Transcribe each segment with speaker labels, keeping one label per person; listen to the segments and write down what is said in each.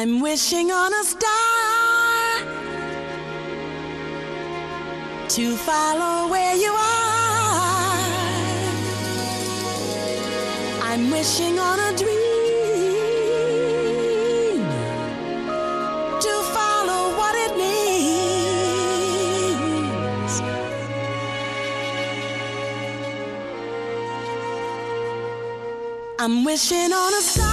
Speaker 1: I'm wishing on a star to follow where you are. I'm wishing on a dream to follow what it means. I'm wishing on a star.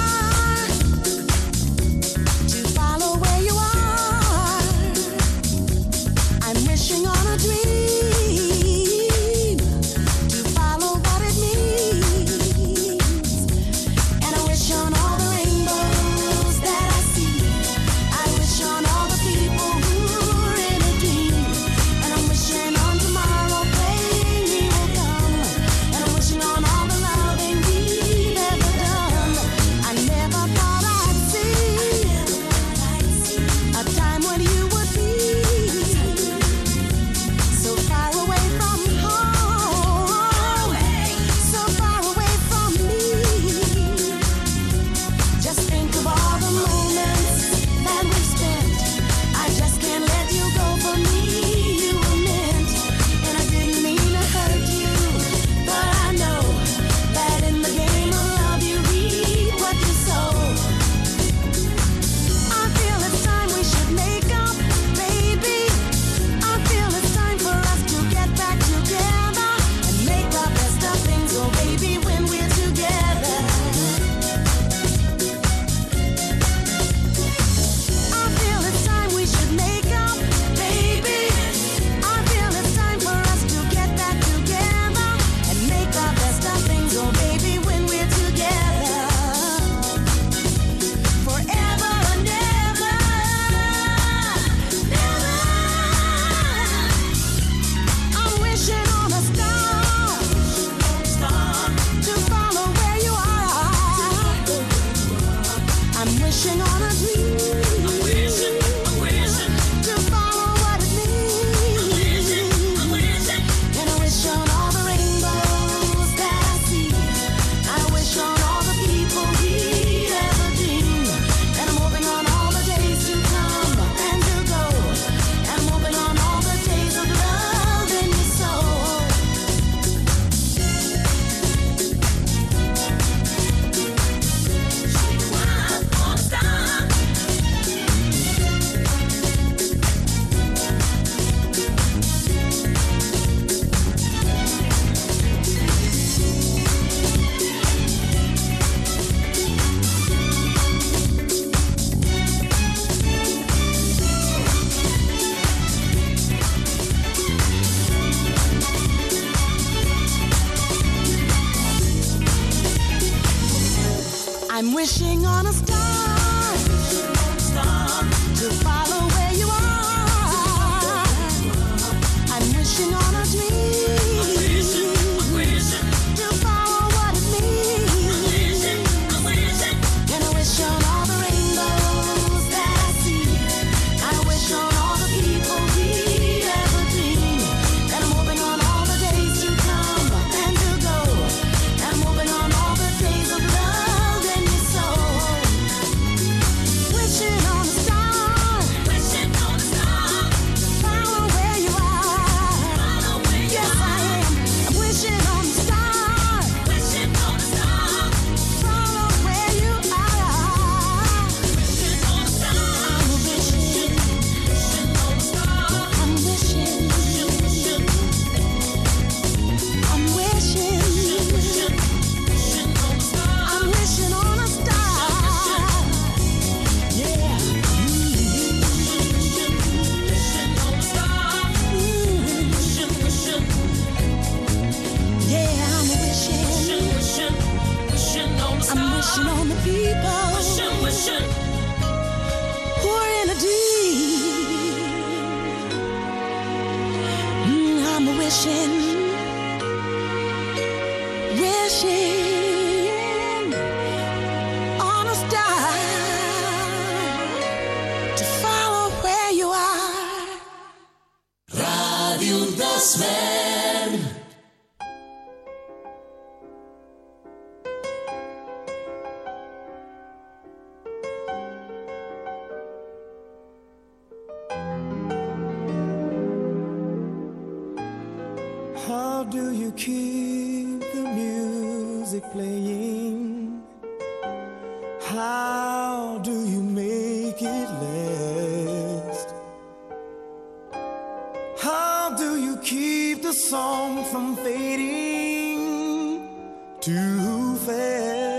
Speaker 2: fail.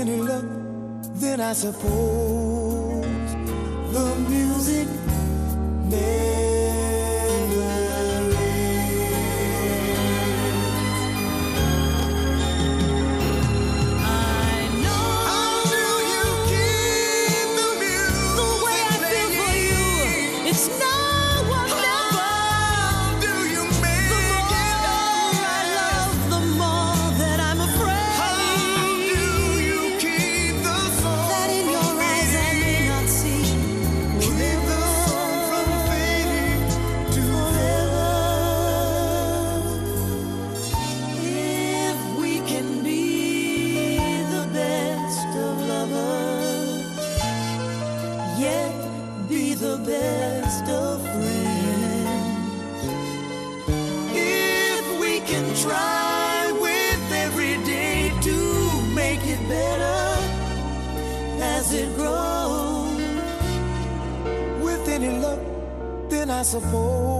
Speaker 2: any luck, then I suppose the music never.
Speaker 3: I
Speaker 2: suppose.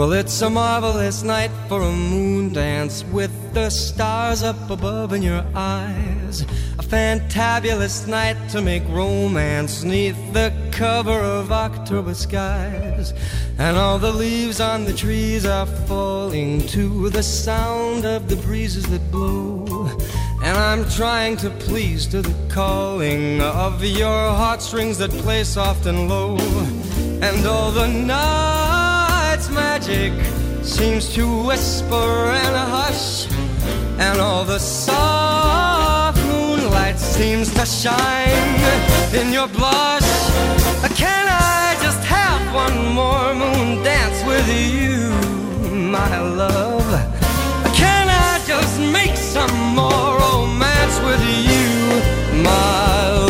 Speaker 4: Well, it's a marvelous night for a moon dance with the stars up above in your eyes. A fantabulous night to make romance neath the cover of October skies. And all the leaves on the trees are falling to the sound of the breezes that blow. And I'm trying to please to the calling of your heartstrings that play soft and low. And all the night's magic seems to whisper and hush. And all the soft moonlight seems to shine in your blush. Can I just have one more moon dance with you, my love? Can I just make some more romance with you, my love?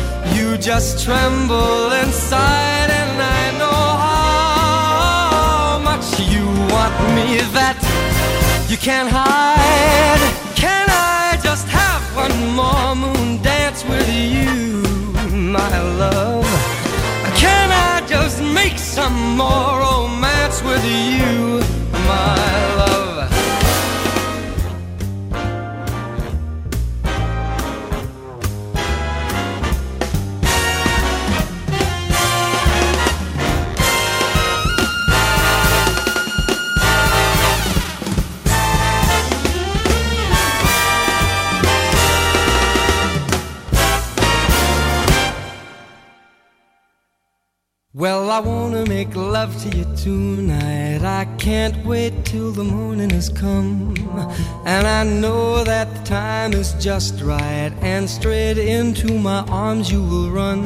Speaker 4: just tremble inside, and I know how much you want me that you can't hide. Can I just have one more moon dance with you, my love? Can I just make some more romance with you, love to you tonight. I can't wait till the morning has come. And I know that the time is just right. And straight into my arms you will run.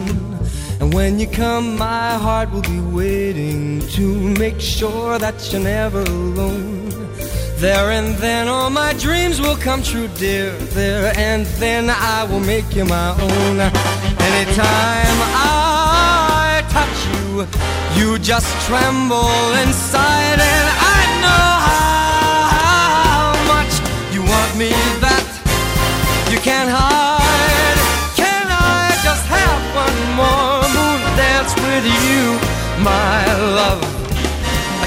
Speaker 4: And when you come, my heart will be waiting to make sure that you're never alone. There and then all my dreams will come true, dear. There and then I will make you my own. Anytime I touch you, you just tremble inside, and I know how much you want me that you can't hide. Can I just have one more moon dance with you, my love?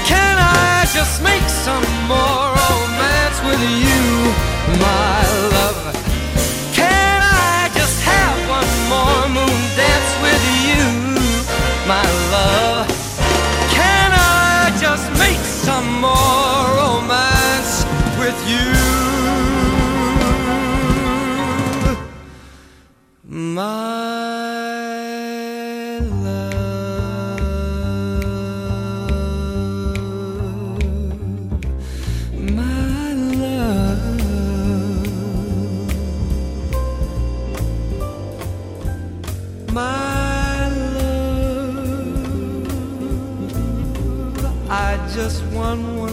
Speaker 4: Can I just make some more romance with you, my love? With you, my love? My love, my love. I just want one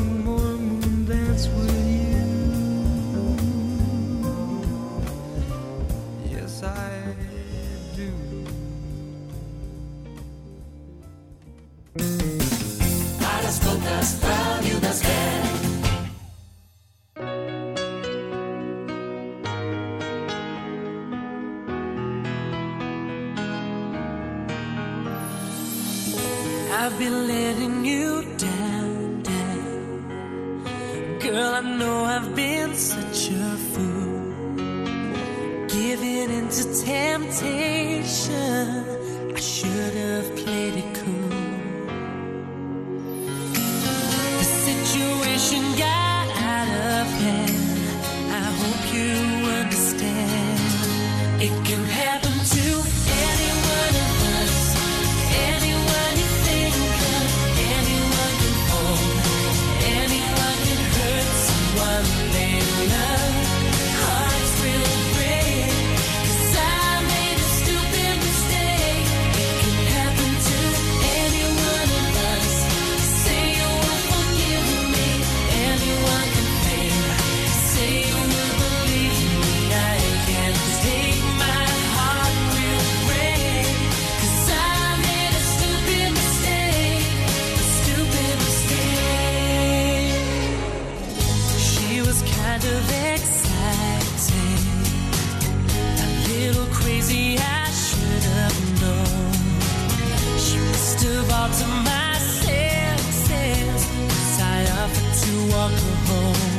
Speaker 5: kind of exciting, a little crazy. I should have known. She altered my senses, offered to walk her home.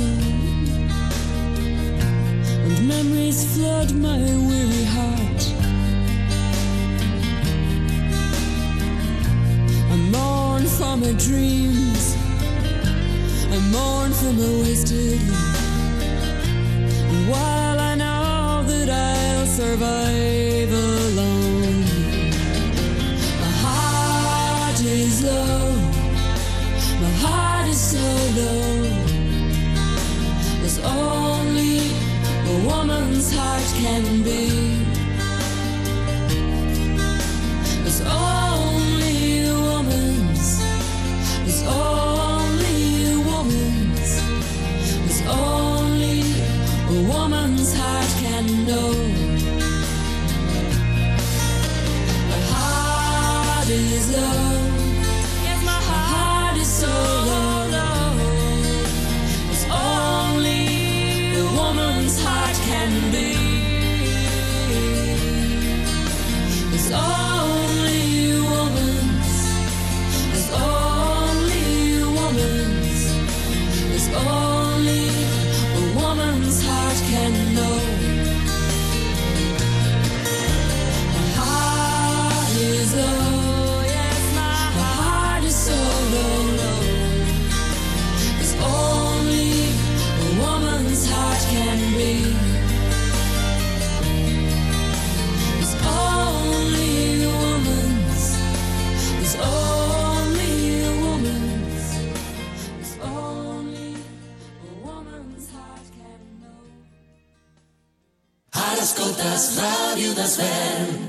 Speaker 6: Troubled
Speaker 7: das velho.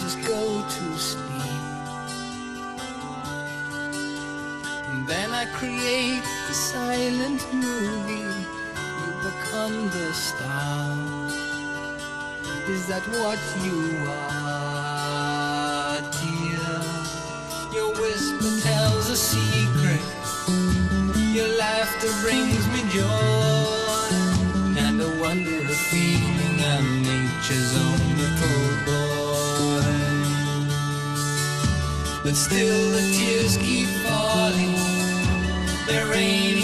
Speaker 7: just go to
Speaker 5: sleep. And then I create the silent movie. You become the star. Is that what you are, dear? Your whisper tells a secret. Your laughter brings me joy. but still the tears keep falling. There ain't